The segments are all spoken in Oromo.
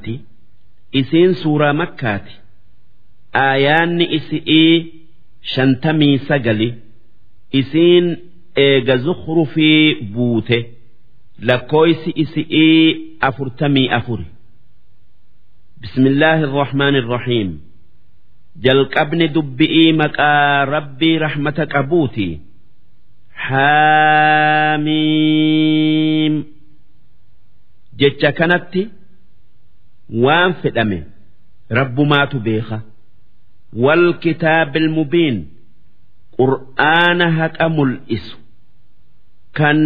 jedhamti isiin suuraa makkaati. Aayaanni isi'ii shantamii sagali. Isiin eega zukhrufii buute. Lakkooysi isi'ii afurtamii afuri. Bismillaahi irrahmaani irrahiim jalqabni dubbi'ii maqaa rabbii rahmata qabuuti. Haamiim. Jecha kanatti waan fedhame rabbumaatu beeka wal kitaabil mubiin qur'aana haqa mul'isu kan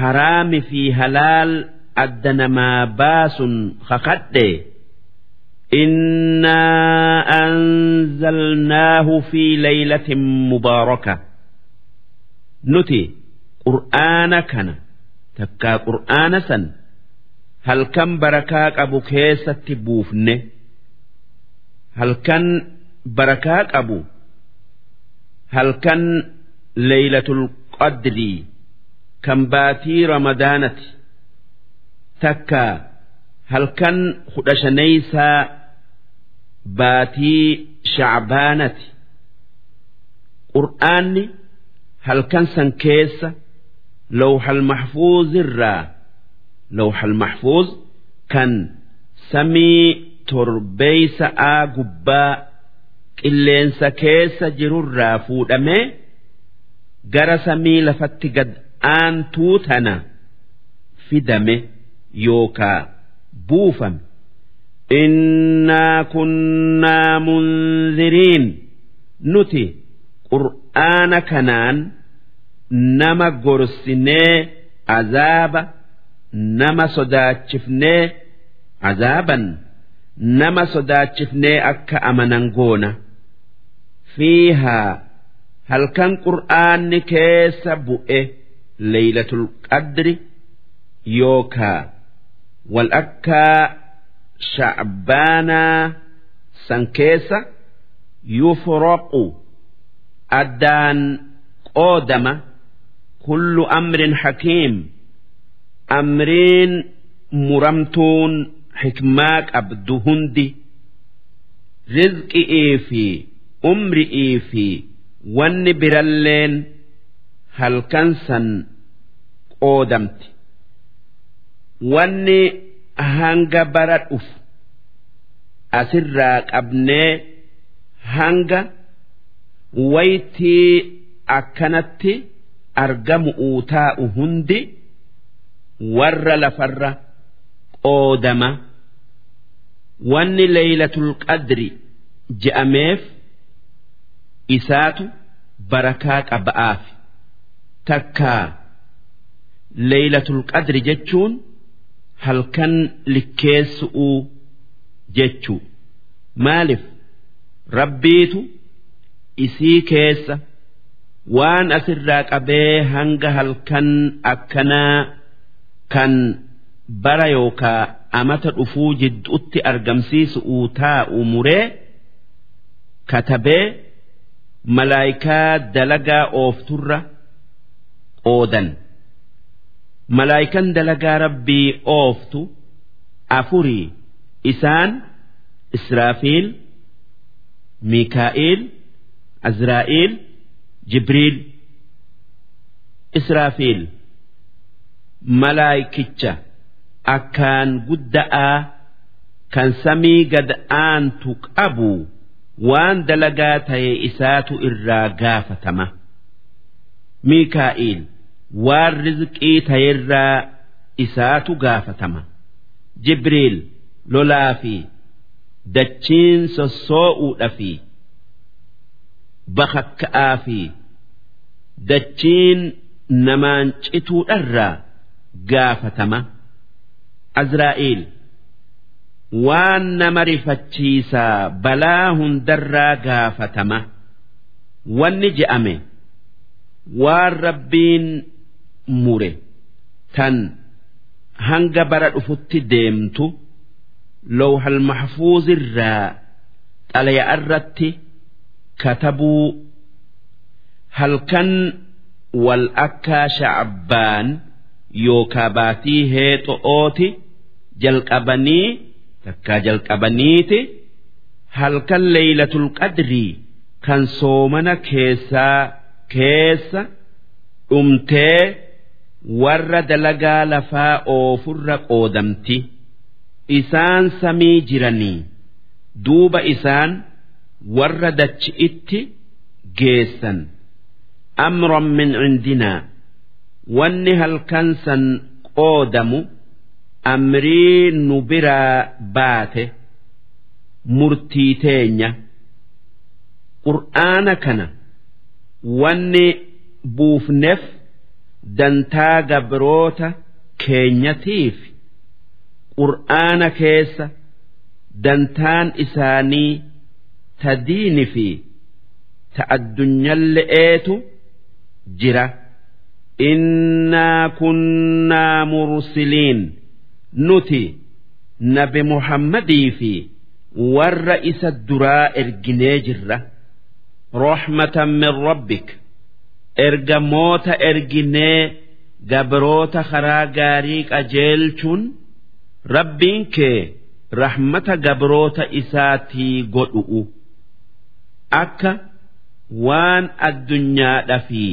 haraami fi halaal adda namaa baasun kakadhe إنا أنزلناه في ليلة مباركة نتي قرآن كان تكا قرآن سن halkan barakaa qabu keessatti buufne halkan barakaa qabu halkan leeylatul qadrii kan baatii ramadaanati takka halkan kudha shanaysaa baatii shacbaanati. Qur'aanni halkan san keessa lawxal maxfuuzirraa سنكيس لوح المحفوظ الرا لوح المحفوظ كان سمي تربيس آقبا qilleensa keessa jirurraa fuudhamee gara samii lafatti gad aantuu tana fidame yookaa buufame. Innaa kunnaa munziriin nuti qur'aana kanaan nama gorsinee azaaba nama sodaachifnee azaaban nama sodaachifnee akka amanan goona. fiihaa halkan qur'aanni keessa bu'e leeylatul qadri yookaa wal akkaa sha'baanaa san keessa yufraqu addaan qoodama kullu amrin hakiim amriin muramtuun xikmaa qabdu hundi rizqi'ii fi umri'ii fi wanni biralleen halkan san qoodamti wanni hanga bara dhufu asirraa qabnee hanga waytii akkanatti argamu taa'u hundi warra lafarra qoodama wanni leeylatul qadri je'ameef isaatu barakaa qaba'aaf takkaa leeylatul qadri jechuun halkan likkeessu'uu jechuu. Maaliif? Rabbiitu isii keessa waan asirraa qabee hanga halkan akkanaa kan bara yookaa amata dhufuu jidduutti argamsiisu'uu taa'u muree katabee malaayikaa dalagaa oofturra qoodan malaayikan dalagaa rabbii ooftu afurii isaan israafiil miikaa'iil azraa'iil jibriil israafiil malaayikicha akkaan gudda'aa kan samii gad aantu qabu waan dalagaa ta'e isaatu irraa gaafatama. Miikaa'iil waan rizqii ta'erraa isaatu gaafatama. Jibriil lolaa fi dachiin sossoo'uudha fi bakakka'aa fi dachiin namaan cituudharraa gaafatama azraa'iil waan nama rifachiisaa balaa hundarraa gaafatama wanni je'ame waan rabbiin mure tan hanga bara dhufutti deemtu lowhal mahfuuzirraa xalaya irratti katabuu halkan wal akkaa sha'abbaan yookaa baatii heexo'ooti jalqabanii takkaa jalqabaniiti halkan leeylatul qadrii kan soomana keessaa keessa dhumtee warra dalagaa lafaa oofurra qoodamti. Isaan samii jiranii. Duuba isaan warra dachi'itti geessan. Amran min cindinaa wanni halkan san qoodamu amrii nu biraa baate murtii teenya. Qur'aana kana wanni buufneef dantaa gabroota keenyatiif qur'aana keessa dantaan isaanii ta diini fi ta addunyalle'eetu jira innaa kunnaa mursiliin nuti nabi muhammadii fi warra isa duraa erginee jirra rahmatan min rabbik ergamoota erginee gabroota karaa gaarii qajeelchuun rabbiin kee rahmata gabroota isaatii godhu'u akka waan addunyaadha fi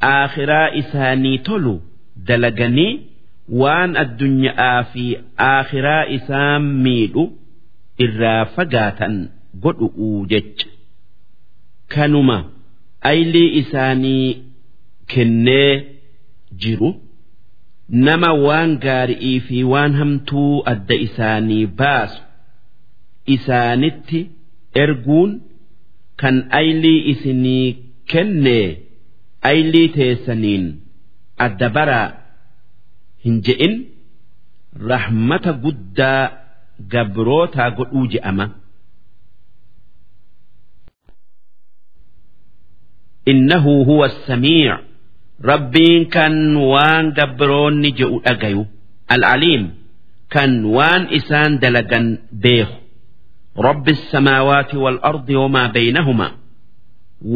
aakhiraa isaanii tolu dalaganii waan addunyaa fi aakhiraa isaan miidhu irraa fagaatan godhu'u jecha. Kanuma aylii isaanii kennee jiru. Nama waan gaari'ii fi waan hamtuu adda isaanii baasu isaanitti erguun kan aylii isinii kennee aylii teessaniin adda baraa hin je'in rahmata guddaa gabrootaa godhuu je'ama. إنه هو السميع ربين كان وان قبروني جئو أجيو العليم كان وان إسان دلقا بيخ رب السماوات والأرض وما بينهما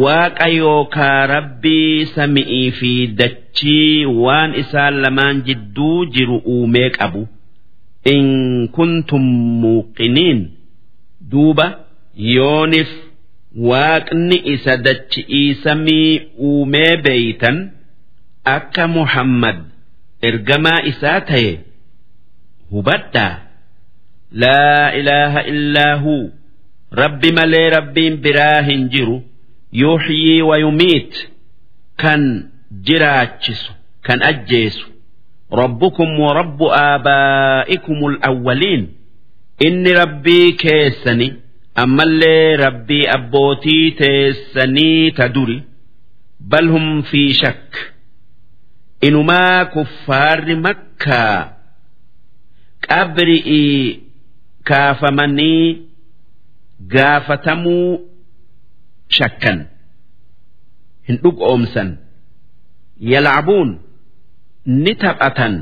waaqayyookaa rabbii sami'ii fi dachii waan isaan lamaan jidduu jiru uumee qabu. In kuntum muuqiniin. Duuba yoonif waaqni isa dachi'ii samii uumee beeytan akka muhammad ergamaa isaa ta'e hubadhaa. Laa ilaaha illaa huu rabbi malee rabbiin biraa hin jiru yuuxyii wayumiit kan jiraachisu kan ajjeesu. Rabbukum warabbu aabaa'ikum alawwaliin inni rabbii keessani ammallee rabbii abbootii teessanii ta duri bal hum fi shakk. Inumaa kuffaarri makkaa qabri'ii kaafamanii gaafatamuu shakkan hin dhugoomsan yalcabuun ni taphatan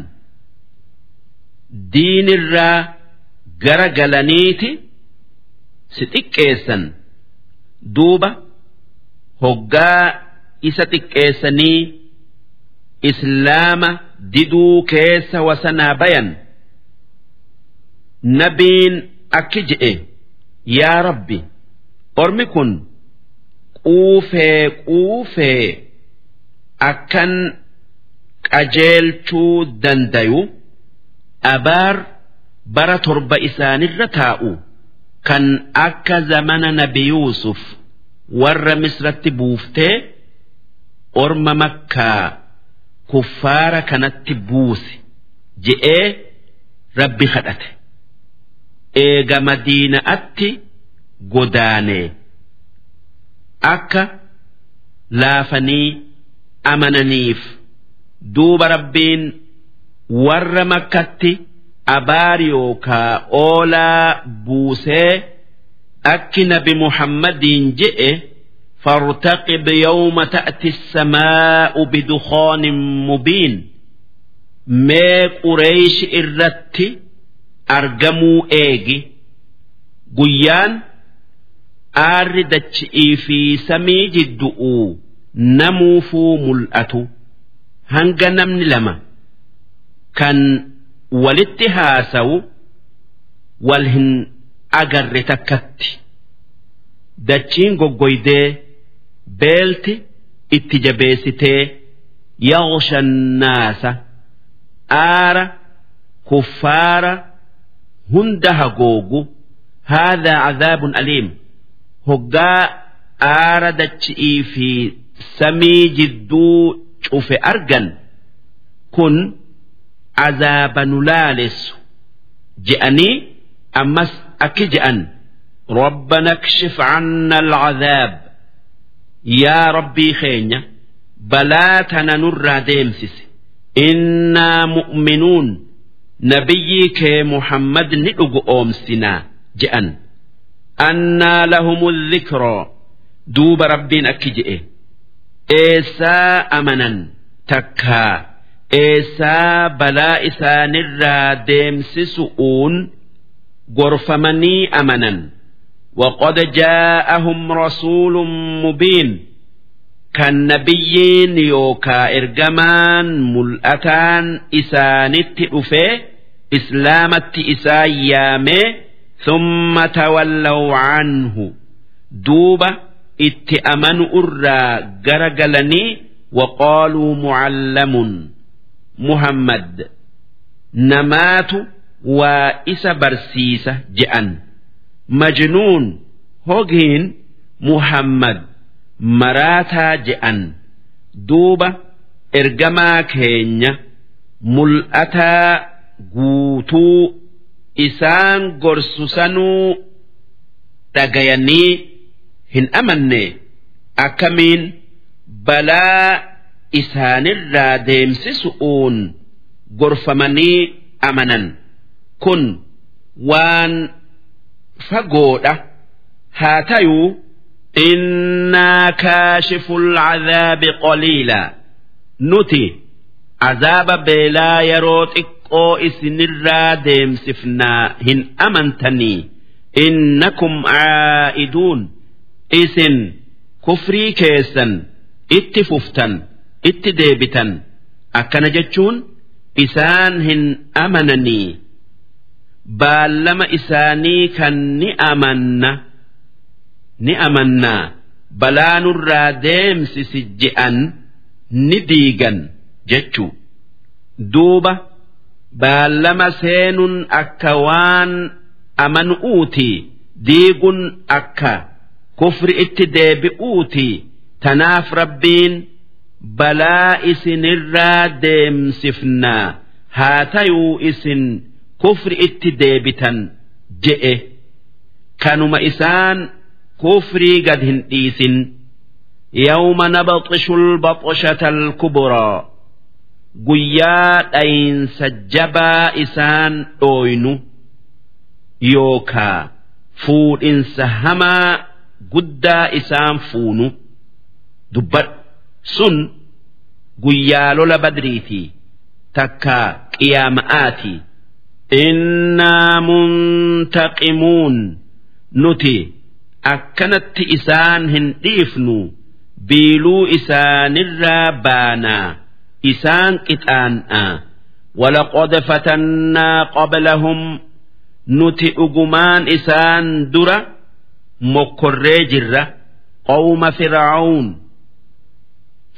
diinirraa gara galaniiti si xiqqeessan duuba hoggaa isa xiqqeessanii islaama diduu keessa wasanaa bayan nabiin akki je'e yaa rabbi ormi kun quufee quufee akkan qajeelchuu dandayu abaar bara torba isaanirra taa'u kan akka zamana nabi yuusuf warra misratti buuftee orma makkaa kuffaara kanatti buuse je'ee rabbi kadhate. Eega madiina'atti godaanee akka laafanii amananiif duuba rabbiin warra makkatti abaar yookaa oolaa buusee akki nabi muhammadiin je'e فارتقب يوم تأتي السماء بدخان مبين ما قريش إرتي أرجموا إيجي قيان aarri dachi'ii fi samii jiddu'uu namuufuu mul'atu. Hanga namni lama kan walitti haasawu wal hin agarre takkatti. Dachiin goggoydee beelti itti jabeessitee yaghsha naasa aara kuffaara hunda hagoogu. Haadhaa cadaabun aliim hoggaa aara dachi'ii fi samii jidduu cufe argan kun azaaba nu laaleessu je'anii ammas akki je'an rabbana akshif canna alcazaab yaa rabbii keenya balaa tana nurraa deemsise. Innaa mu'minuun nabiyyii kee muhammad ni dhugu oomsinaa je'an. annaa lahumu dhikroo duuba rabbiin akki je'e eessaa amanan takkaa eessaa balaa isaanirraa deemsisu'uun gorfamanii amanan waqad jaa'ahum rasuulun mubiin kan nabiyyiin yookaa ergamaan mul'ataan isaanitti dhufee islaamatti isaa yaamee ثم تولوا عنه دوبة اتأمن أرى جرجلني وقالوا معلم محمد نمات وإس برسيسة جأن مجنون هوجين محمد مراتا جأن دوبة إرجما كينيا ملأتا guutuu isaan gorsu sanuu dhagayanii hin amanne akkamiin? Balaa isaanirraa deemsisu'uun gorfamanii amanan. Kun waan fagoodha. Haa innaa kaashiful cadaabi qaliila. Nuti azaaba beelaa yeroo xiqqoo isinirraa deemsifnaa hin amantanii. Innakum caa'iduun isin kufrii keessan itti fuftan itti deebitan. Akkana jechuun isaan hin amananii. Baallama isaanii kan ni amanna. Ni amannaa balaa nurraa deemsisi je'an ni diigan jechuu. Duuba baallama seenuun akka waan amanuuti diiguun akka kufri itti deebi'uuti. Tanaaf rabbiin balaa isinirraa deemsifnaa haa tayuu isin kufri itti deebitan je'e. Kanuma isaan kufrii gad hin dhiisin. Yawma nabxishu lbaxshata alkubraa guyyaa dhayinsa jabaa isaan dhooynu yookaa fuudhinsa hamaa guddaa isaan fuunu dubbadhu. Sun guyyaa lola badriiti takka qiyaama'aati. Innaa muntaqimuun nuti akkanatti isaan hin dhiifnu biiluu isaanirraa baanaa isaan qixaan'aa ولقد فتنا قبلهم nuti dhugumaan isaan dura mokkorree jirra qawma fir'aun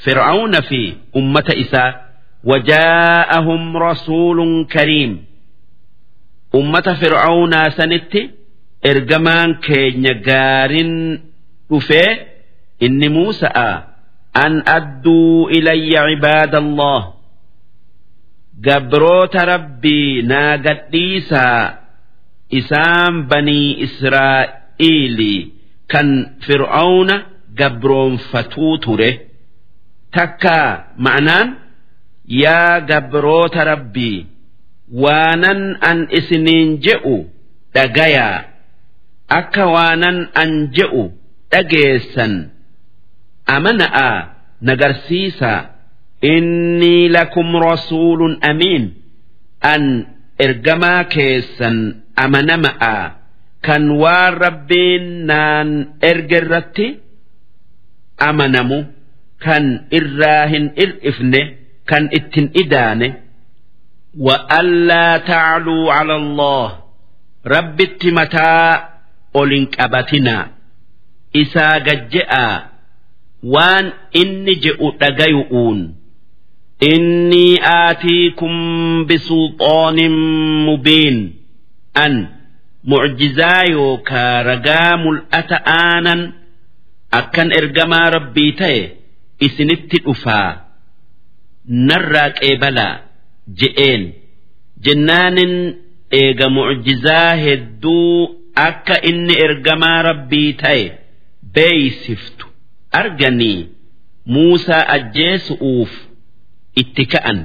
fir'auna fi ummata isaa wajaa'ahum rasuulun kariim ummata fir'aunaa sanitti ergamaan keenya gaarin dhufee inni muusa'a an adduu ilayya cibaada allah gabroota rabbii naa gadhiisaa isaan banii israa'iili kan fir'auna gabroonfatuu ture takkaa ma'anaan yaa gabroota rabbii waanan an isiniin je'u dhagayaa akka waanan an je'u dhageessan amana'a nagarsiisaa innii lakum rasuulun amiin an ergamaa keessan amanama'a kan waan rabbiin naan erge irratti amanamu kan irraa hin ir'ifne kan ittin idaane وألا تعلوا على الله rabbitti mataa olin qabatinaa isaa gajje'aa waan inni je'u dhagayu'uun innii aatiikum bisulxaanin mubiin. An mucjizaa yookaa ragaa mul'ata aanan akkan ergamaa rabbii ta'e isinitti dhufaa. Narraa qeebalaa je'een. Jennaanin eega mucjizaa hedduu akka inni ergamaa rabbii ta'e beeysiftu arganii Muusaa ajjeesu'uuf itti ka'an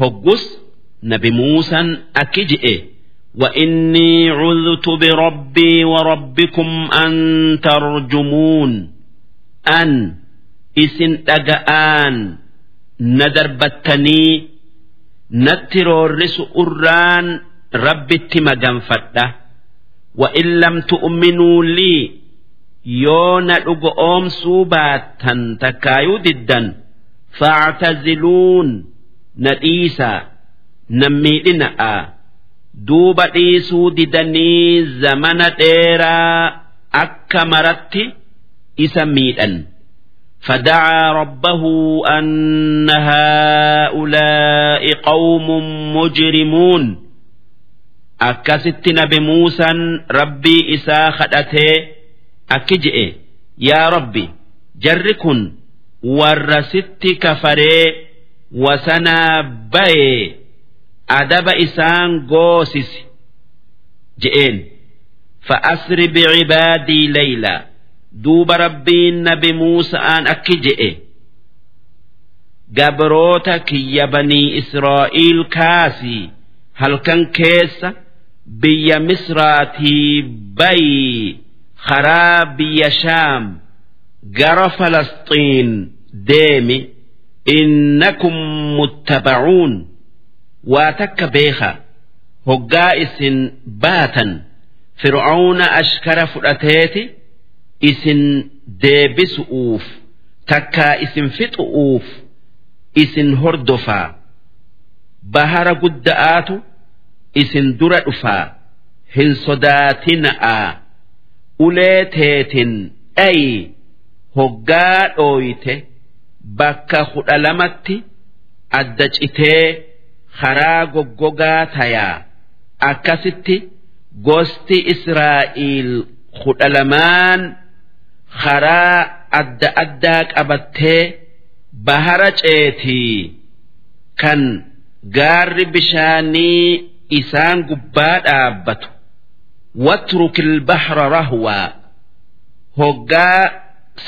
hoggus nabi Muusaan akki je'e وإني عذت بربي وربكم أن ترجمون أن إسن أجآن ندربتني نترورس أران ربي التمجنفته وإن لم تؤمنوا لي يونا أم سوباتا تكايو ددا فاعتزلون نديسا نميدنا duuba dhiisuu didanii zamana dheeraa akka maratti isa miidhan فدعا ربه أن هؤلاء قوم مجرمون أكست نبي موسى ربي إسا خدته akki je'e yaa rabbi jarri kun warra sitti kafaree wasanaa bayee adaba isaan goosisi je'een fa'asri bicibaadii leylaa duuba rabbiin nabi muusa'aan akki je'e gabroota kiyya banii israa'iil kaasii halkan keessa biyya misraatii bayi. Karaa biyya shaam gara falasxiin deemi innakum muttabacuun waa takka beeka hoggaa isin baatan fir'auna ashkara fudhateeti isin deebisu'uuf takkaa isin fixu'uuf isin hordofaa bahara gudda'aatu isin dura dhufaa hin sodaatina'aa ulee teetin dhayi hoggaa dhooyte bakka kudha lamatti adda citee karaa goggogaa tayaa. Akkasitti gosti Israa'iil kudha lamaan karaa adda addaa qabattee bahara ceetii. Kan gaarri bishaanii isaan gubbaa dhaabbatu watrukil bahra rahwaa hoggaa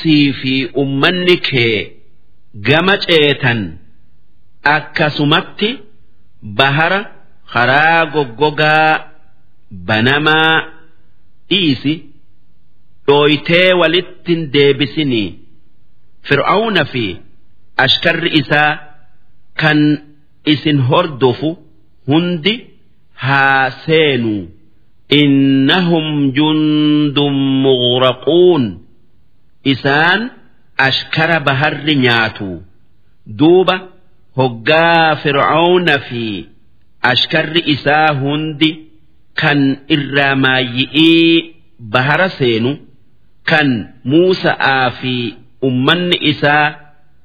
sii fi ummanni kee gama ceetan akkasumatti bahara karaa goggogaa banamaa dhiisi dhooytee walittin deebisinii fir'auna fi ashkarri isaa kan isin hordofu hundi haa seenuu innahum jundun mughraquun isaan ashkara baharri nyaatu duuba hoggaa fir'auna fi ashkarri isaa hundi kan irraa maayyi'ii bahara seenu kan Muusa'aa fi ummanni isaa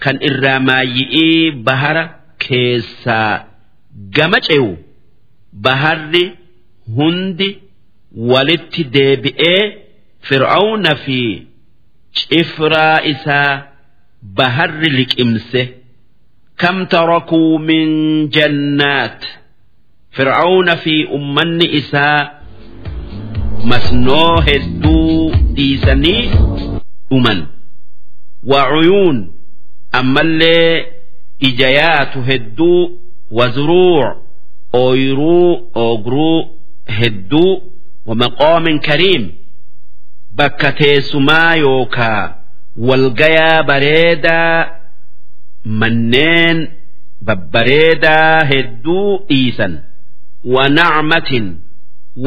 kan irraa maayyi'ii bahara keessaa gama ce'u baharri hundi walitti deebi'ee fir'auna fi cifraa isaa baharri liqimse. Kam tarakuu min jannaat? Fir'auna fi ummanni isaa masnoo hedduu dhiisanii dhuman. Wacuyuun ammallee ijayaatu hedduu wazruuc ooyruu oogruu hedduu wamaqaamin kariim bakka teessumaa yookaa walgayaa bareedaa manneen babbareedaa hedduu dhiisan wanacmatin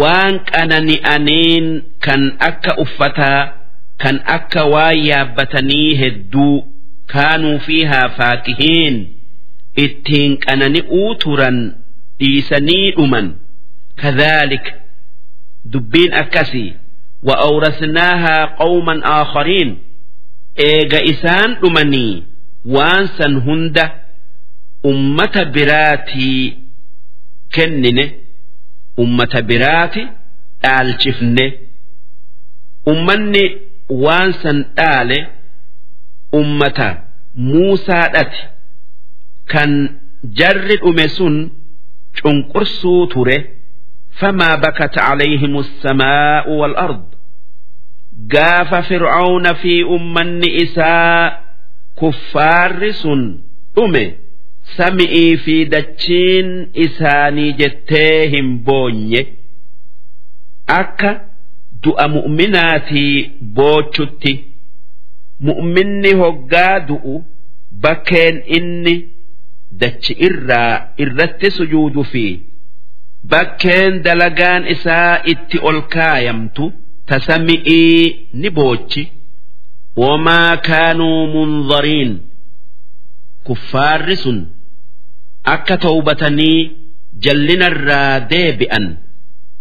waan qanani'aniin kan akka uffataa kan akka waan yaabbatanii hedduu kaanuu fiihaa faakihiin ittiin qanani'uu turan dhiisanii dhuman kadhaalik dubbiin akkasii wa'aurasnaahaa qawman aakhariin eega isaan dhumanii waan san hunda ummata biraatii kennine ummata biraati dhaalchifne ummanni waan san dhaale ummata muusaadhati kan jarri dhume sun cunqursuu ture. فما بكت عليهم السماء والأرض قاف فرعون في أمن إساء كفار سن أمي سمئي في دتشين إساني جتيهم بوني أكا دؤ مؤمناتي بوشتي مؤمني هقا دؤ بكين إني دتش إرى إرت سجود فيه bakkeen dalagaan isaa itti ol kaayamtu tasami'ii ni boochi. Wamaa kaanuu munzariin kuffaarri sun akka tawbatanii jallinarraa deebi'an.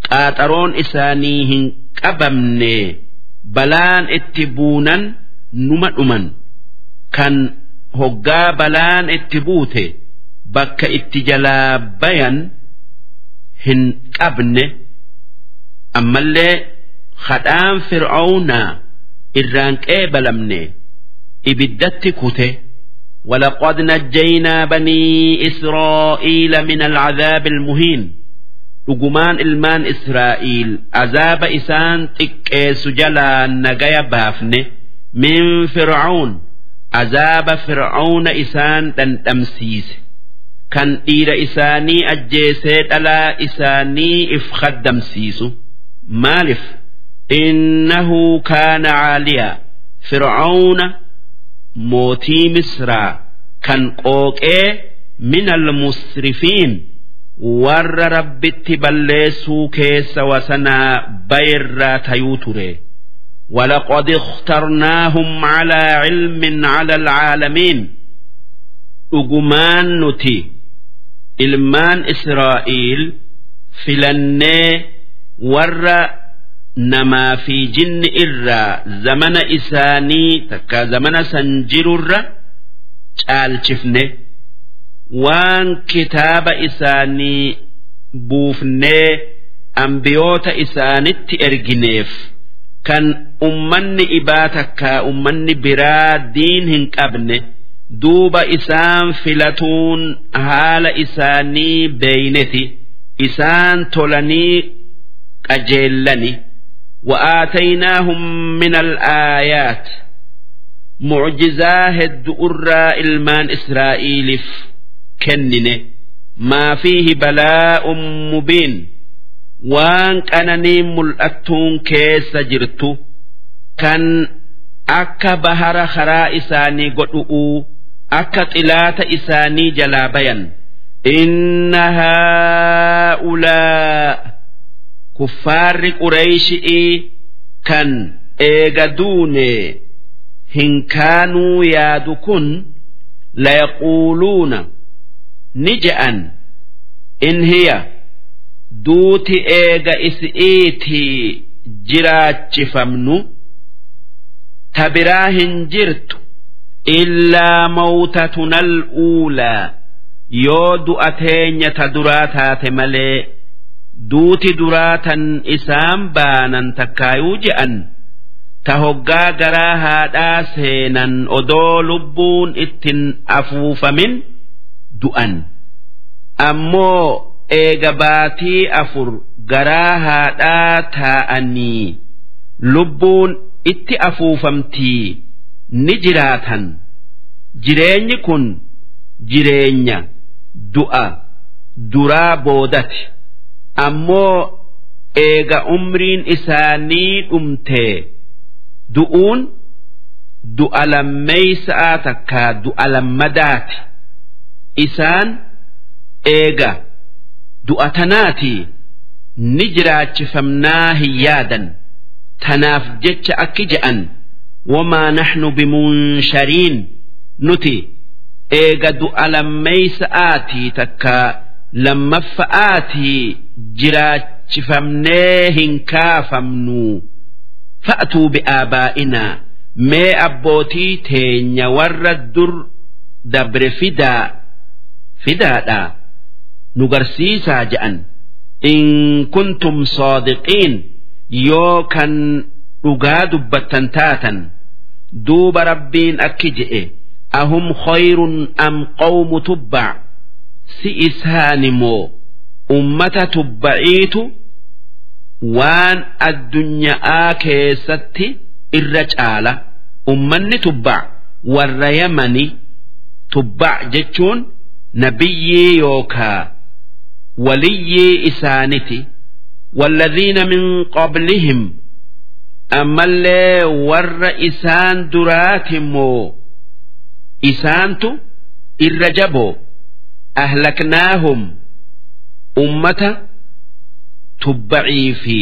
Qaaxaroon isaanii hin qabamne balaan itti buunan numa dhuman. Kan hoggaa balaan itti buute bakka itti jalaa bayan hin qabne ammallee hadhaan fir'aawnaa irraan qeebalamne ibiddatti kute ولقد نجينا بني إسرائيل من العذاب المهين dhugumaan ilmaan Israa'iil azaaba isaan xiqqeessu jalaa nagaya baafne min fir'aun azaaba fir'auna isaan dhandhamsiise kan dhiira isaanii ajjeesee dhalaa isaanii if khaddamsiisu maalif innahu kaana caaliyaa fir'auna mootii misraa kan qooqee min almusrifiin warra rabbitti balleessuu keessa wasanaa bayirraa tayuu ture ولقد اخترناهم على علم على العالمين dhugumaan nuti ilmaan Israa'iil filannee warra namaa fi jinni irraa zamana isaanii takka zamana san jirurra caalchifne waan kitaaba isaanii buufnee ambiyoota isaanitti ergineef kan ummanni ibaa takka ummanni biraa diin hin qabne duuba isaan filatuun haala isaanii beeyneti isaan tolanii qajeellani. Wa'aataynaahum min al'aayaat mucjizaa hedduu irraa ilmaan israa'iiliif kennine. Maa fiihi balaa'un mubiin waan qananii mul'attuun keessa jirtu. Kan akka bahara karaa isaanii godhu'uu akka xilaata isaanii jalaa bayan. Inna haa'ulaa kuffaarri qureeyshii kan eega duune hin kaanuu yaadu kun layaquuluuna ni je'an. In hiya duuti eega isi'iitii jiraachifamnu tabiraa hin jirtu illaa mawtatunal uulaa yoo du'a teenya ta duraa taate malee duuti duraa tan isaan baanan takkaayuu je'an ta hoggaa garaa haadhaa seenan odoo lubbuun ittin afuufamin du'an ammoo eega baatii afur garaa haadhaa taa'anii lubbuun itti afuufamtii ni jiraatan. Jireenyi kun jireenya du'a duraa boodati. Ammoo eega umriin isaanii dhumtee du'uun du'a lammeeysaa takkaa du'a lammadaati. Isaan eega du'a tanaatii ni jiraachifamnaa hin yaadan. Tanaaf jecha akki je'an wamaa naxnu bimunshariin nuti eega du'a lammeeysa'aatii takka lammaffa'aatii laachifamnee hin kaafamnu fa'atuu bi'aabaa'inaa mee abbootii teenya warra dur dabre fidaa fidaadhaa nu garsiisaa je'an in kuntum saadiqiin yoo kan dhugaa dubbattan taatan duuba rabbiin akki je'e ahum khayrun am qawmu tubbac si isaanimoo ummata tubbaciitu waan addunyaa keessatti irra caala ummanni tubbac warra yamani tubbac jechuun nabiyyii yookaa waliyyii isaaniti والذين من قبلهم ammallee warra isaan duraatimmoo isaantu irra jaboo ahlaknaahum ummata tubba'ii fi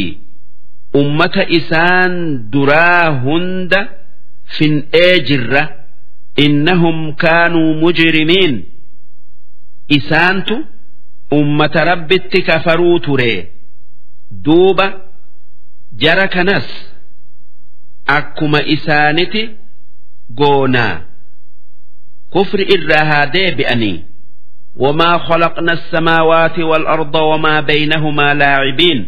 ummata isaan duraa hunda fin'ee jirra. Innahum kaanuu mujrimiin. Isaantu ummata rabbitti kafaruu ture. Duuba jara kanas. كنس أكما إسانتي قونا كفر إرها ديبئني وما خلقنا السماوات والأرض وما بينهما لاعبين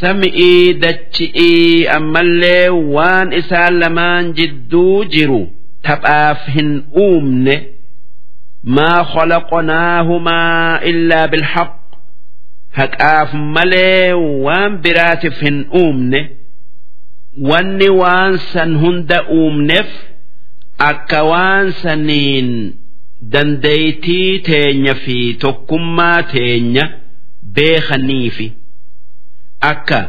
سمئي دتشئي أما اللي وان إسان لمان جدو جرو تبآفهن أومن ما خلقناهما إلا بالحق haqaaf malee waan biraatiif hin uumne wanni waan san hunda uumneef akka waan saniin dandeeytii teenya fi tokkummaa teenya beekaniifi. Akka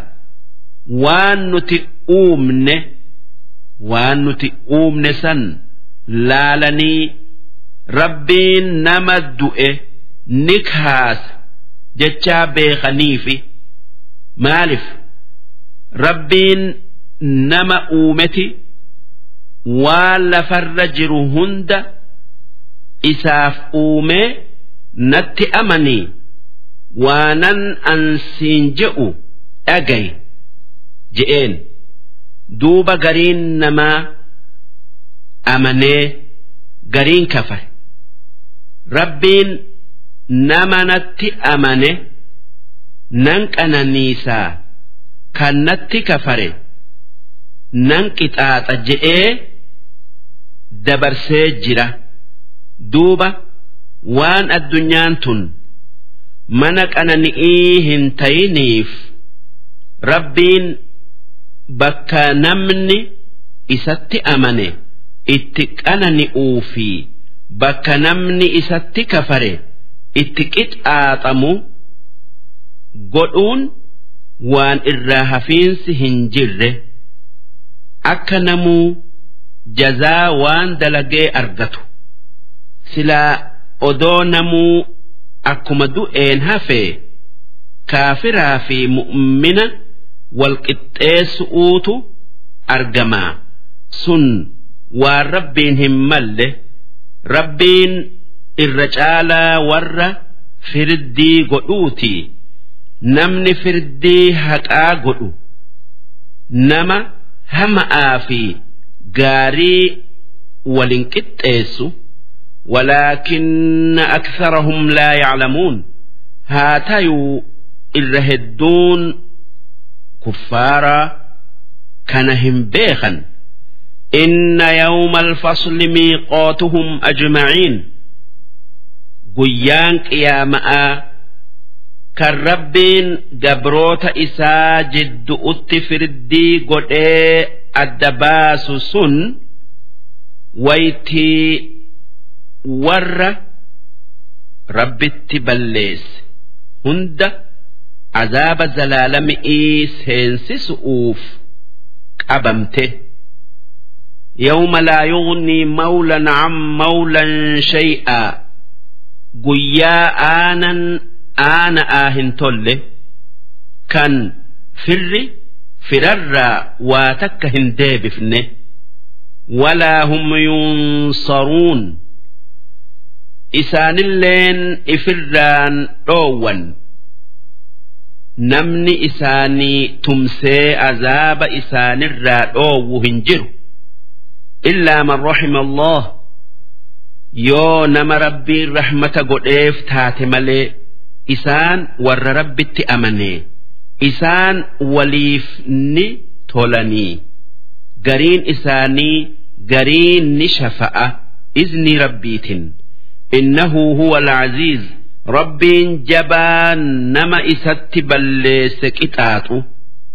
waan nuti uumne waan nuti uumne san laalanii rabbiin nama du'e ni kaasa jechaa beekaniifi. Maalif rabbiin nama uumeti waan lafarra jiru hunda isaaf uumee natti amanii waanan ansiin je'u dhagay je'een. Duuba gariin namaa amanee gariin kafare. Rabbiin nama natti amane nan qananiisaa kan natti kafare nan qixaaxa je'ee dabarsee jira duuba waan addunyaan tun mana qanani'ii hin tayiniif rabbiin bakka namni isatti amane itti qanani'uu fi bakka namni isatti kafare. itti qixaaxamu godhuun waan irraa hafiinsi hin jirre akka namuu jazaa waan dalagee argatu. Silaa odoo namuu akkuma du'een hafee kaafiraa fi mu'mina walqixxeessu'uutu argamaa sun waan rabbiin hin malle rabbiin irra caalaa warra firdii godhuuti. Namni firdii haqaa godhu. Nama hama'aa fi gaarii walin qixxeessu ولكن أكثرهم لا يعلمون هاتيو الرهدون كفارا كانهم بيخا إن يوم الفصل ميقاتهم أجمعين guyyaan qiyaama'aa kan rabbiin gabroota isaa jiddu'utti firdii godhee adda baasu sun waytii warra rabbitti balleesse hunda azaaba zalaalami'ii seensisu'uuf qabamte. يوم لا يغني مولا عن مولا شيئا guyyaa aanan aana'aa hin tolle kan firri firarraa waa takka hin deebifne walaa hum yunsaruun. Isaanilleen ifirraan dhoowwan. Namni isaanii tumsee azaaba isaanirraa dhoowwu hin jiru. Illaa man raxima allah. Yoo nama rabbiin rahmata godheef taate malee isaan warra rabbitti amanee isaan waliif ni tolanii gariin isaanii gariin ni shafa'a izni rabbiitin. Innahu huwa alcaziiz rabbiin jabaa nama isatti balleesse qixaaxu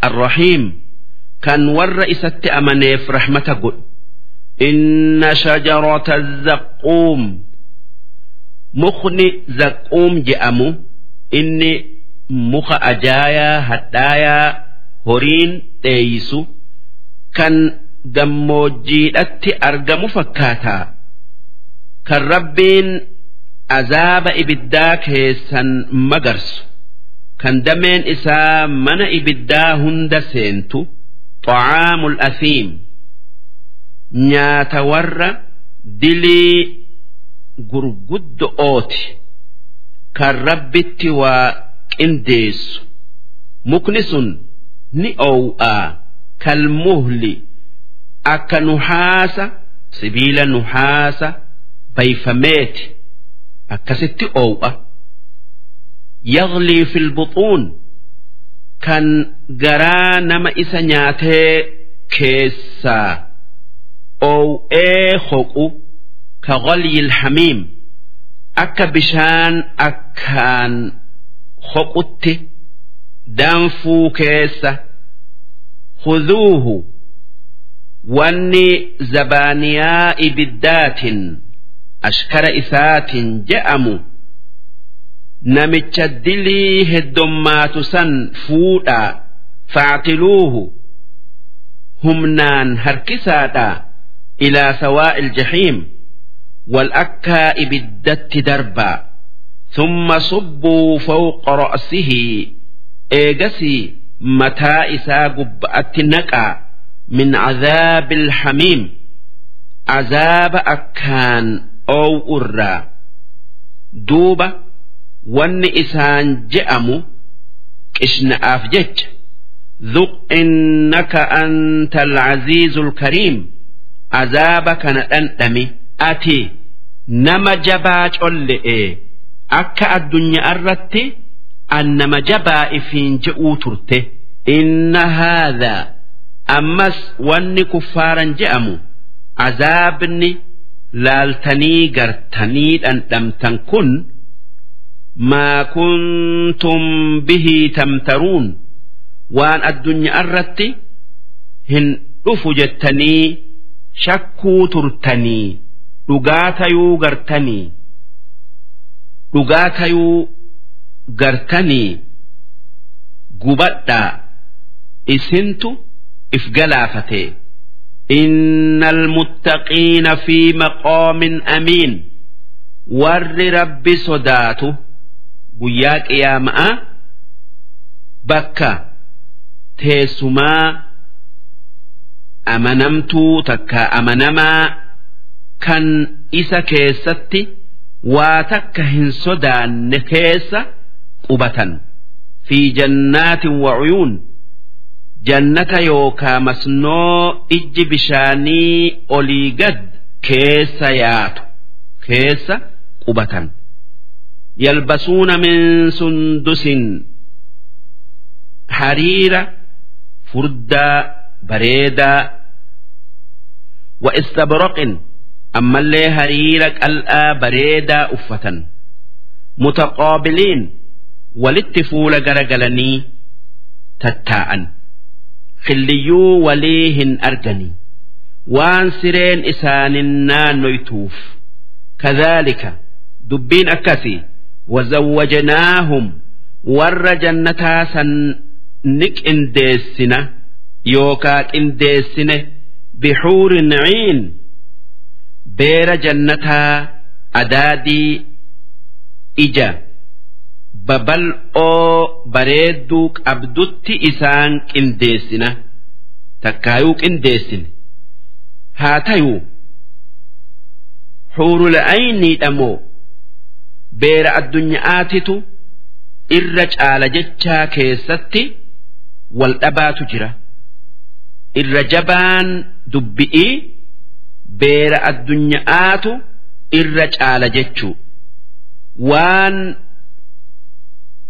arrahiim. Kan warra isatti amaneef rahmata godhu. Inna shajarata zaquum mukni zaquum je'amu inni muka ajaayaa hadhaayaa horiin dheeyisu kan gammoojjiidhatti argamu fakkaataa kan rabbiin azaaba ibiddaa keessan magarsu. Kan dameen isaa mana ibiddaa hunda seentu xacaamul asiim nyaata warra dilii gurguddo'ooti kan rabbitti waa qindeessu. Mukni sun ni oow'aa kalmuhli akka nuhaasa sibiila nuhaasa bayfameeti akkasitti oow'a yaglii fil buxuun kan garaa nama isa nyaatee keessaa. Oow'ee hoqu ka ghalyil hamiim akka bishaan akkaan hoqutti danfuu keessa huzuuhu wanni zabaaniyaa ibiddaatiin ashkara isaatiin je'amu namicha dilii heddommaatu san fuudhaa faaqiluuhu humnaan harkisaadhaa ilaa sawaa'il jahiim. wal akkaa ibiddatti darbaa ثم صبوا فوق رأسه إيجسي متى إسا قبأت نقع من عذاب الحميم عذاب أكان أو أرى دوبة ون إسان جأمو كشن أفجج ذق إنك أنت العزيز الكريم عذابك نأنتمي أتي nama jabaa colle'e akka addunyaa irratti an nama jabaa ifiin je'uu turte. Inna haadhaa ammas wanni kuffaaran je'amu azaabni laaltanii gartanii dhandhamtan kun maa kuntum bihii tamtaruun waan addunyaa irratti hin dhufu jettanii shakkuu turtanii. dhugaa tayuu gartanii dhugaa tayuu gartanii gubadhaa isintu if galaafate إن المتقين في مقام أمين ور رب صداته قياك يا ماء بكا تيسما أمنمتو تكا kan isa keessatti waa takka hin sodaanne keessa qubatan. Fi jannaatin wacuyuun jannata yookaa masnoo ijji bishaanii olii gad keessa yaatu keessa qubatan. Yalbasuuna min sundusin hariira furdaa bareedaa. Wa istabraqin ammallee hariira qal'aa bareedaa uffatan. Mutaqaabiliin walitti fuula garagalanii tattaa'an. Killiyyuu walii hin arganii. Waan sireen isaanin naannoytuuf kadhaalika dubbiin akkasii wazawwajnaahum warra jannataa san ni qindeessina yookaa qindeessine bixuurin ciin beera jannataa adaadii ija babal'oo bareedduu qabdutti isaan qindeessina takkaayuu qindeessine. Haa tayuu xuurula'ayniidha moo beera addunyaatitu irra caala jechaa keessatti wal dhabaatu jira. Irra jabaan dubbi'ii beera addunyaatu irra caala jechuu. Waan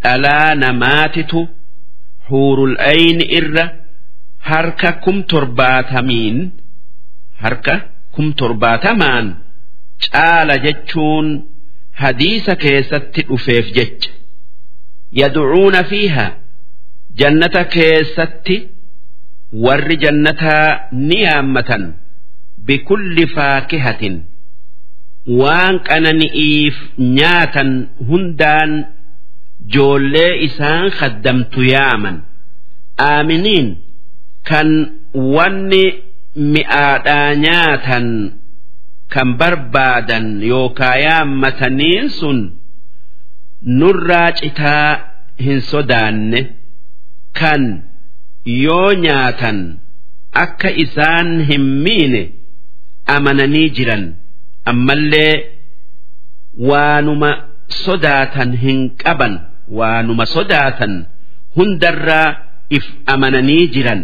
dhalaa namaatitu huurul ayni irra harka kum torbaatamiin harka kum torbaatamaan caala jechuun hadiisa keessatti dhufeef jecha. Yad'uuna fiiha jannata keessatti warri jannataa ni yaammatan bikulli faakihatin waan qanani'iif nyaatan hundaan joollee isaan kaddamtu yaaman. Aaminiin kan wanni mi'aadhaa nyaatan kan barbaadan yookaa yaammataniin sun nurraa citaa hin sodaanne kan yoo nyaatan akka isaan hin miine amananii jiran. Ammallee waanuma sodaatan hin qaban waanuma sodaatan hundarraa if amananii jiran.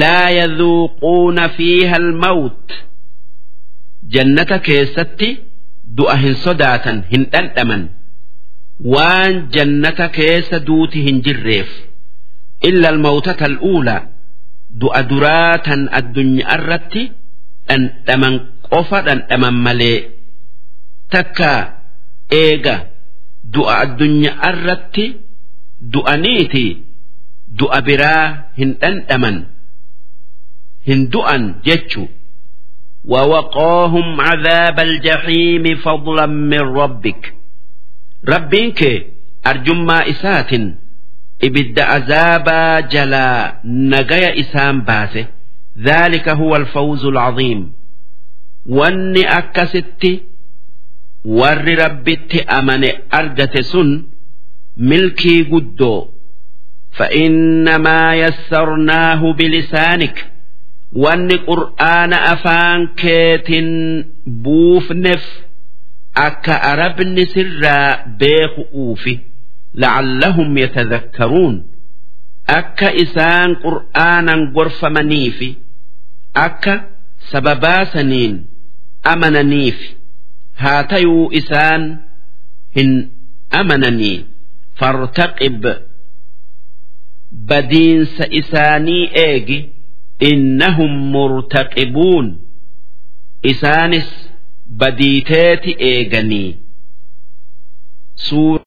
Laa yadhuuquuna fiiha almawt. Jannata keessatti du'a hin sodaatan hin dhandhaman. Waan jannata keessa duuti hin jirreef. Illa almawtata al'uulaa du'a duraa tan addunyaa irratti dhandhaman qofa dhandhaman malee takka eega du'a addunyaa irratti du'aniiti du'a biraa hin dhandhaman hin du'an jechu ووقاهم عذاب الجحيم فضلا من ربك ربك أرجما إسات إبد عذابا جلا نجي إسام باسه ذلك هو الفوز العظيم واني أكست ور ربت أمن أرجت سن ملكي قدو فإنما يسرناه بلسانك wanni qur'aana afaan keetin buufneef akka arabni sirraa beeku uufi la'allahum yatadhakkaruun akka isaan qur'aanan gorfamaniifi akka sababaa saniin amananiif haa tayuu isaan hin amananii. Fartaqib badiinsa isaanii eegi innahum murtaqibuun. Isaanis badiiteeti eeganii. Suura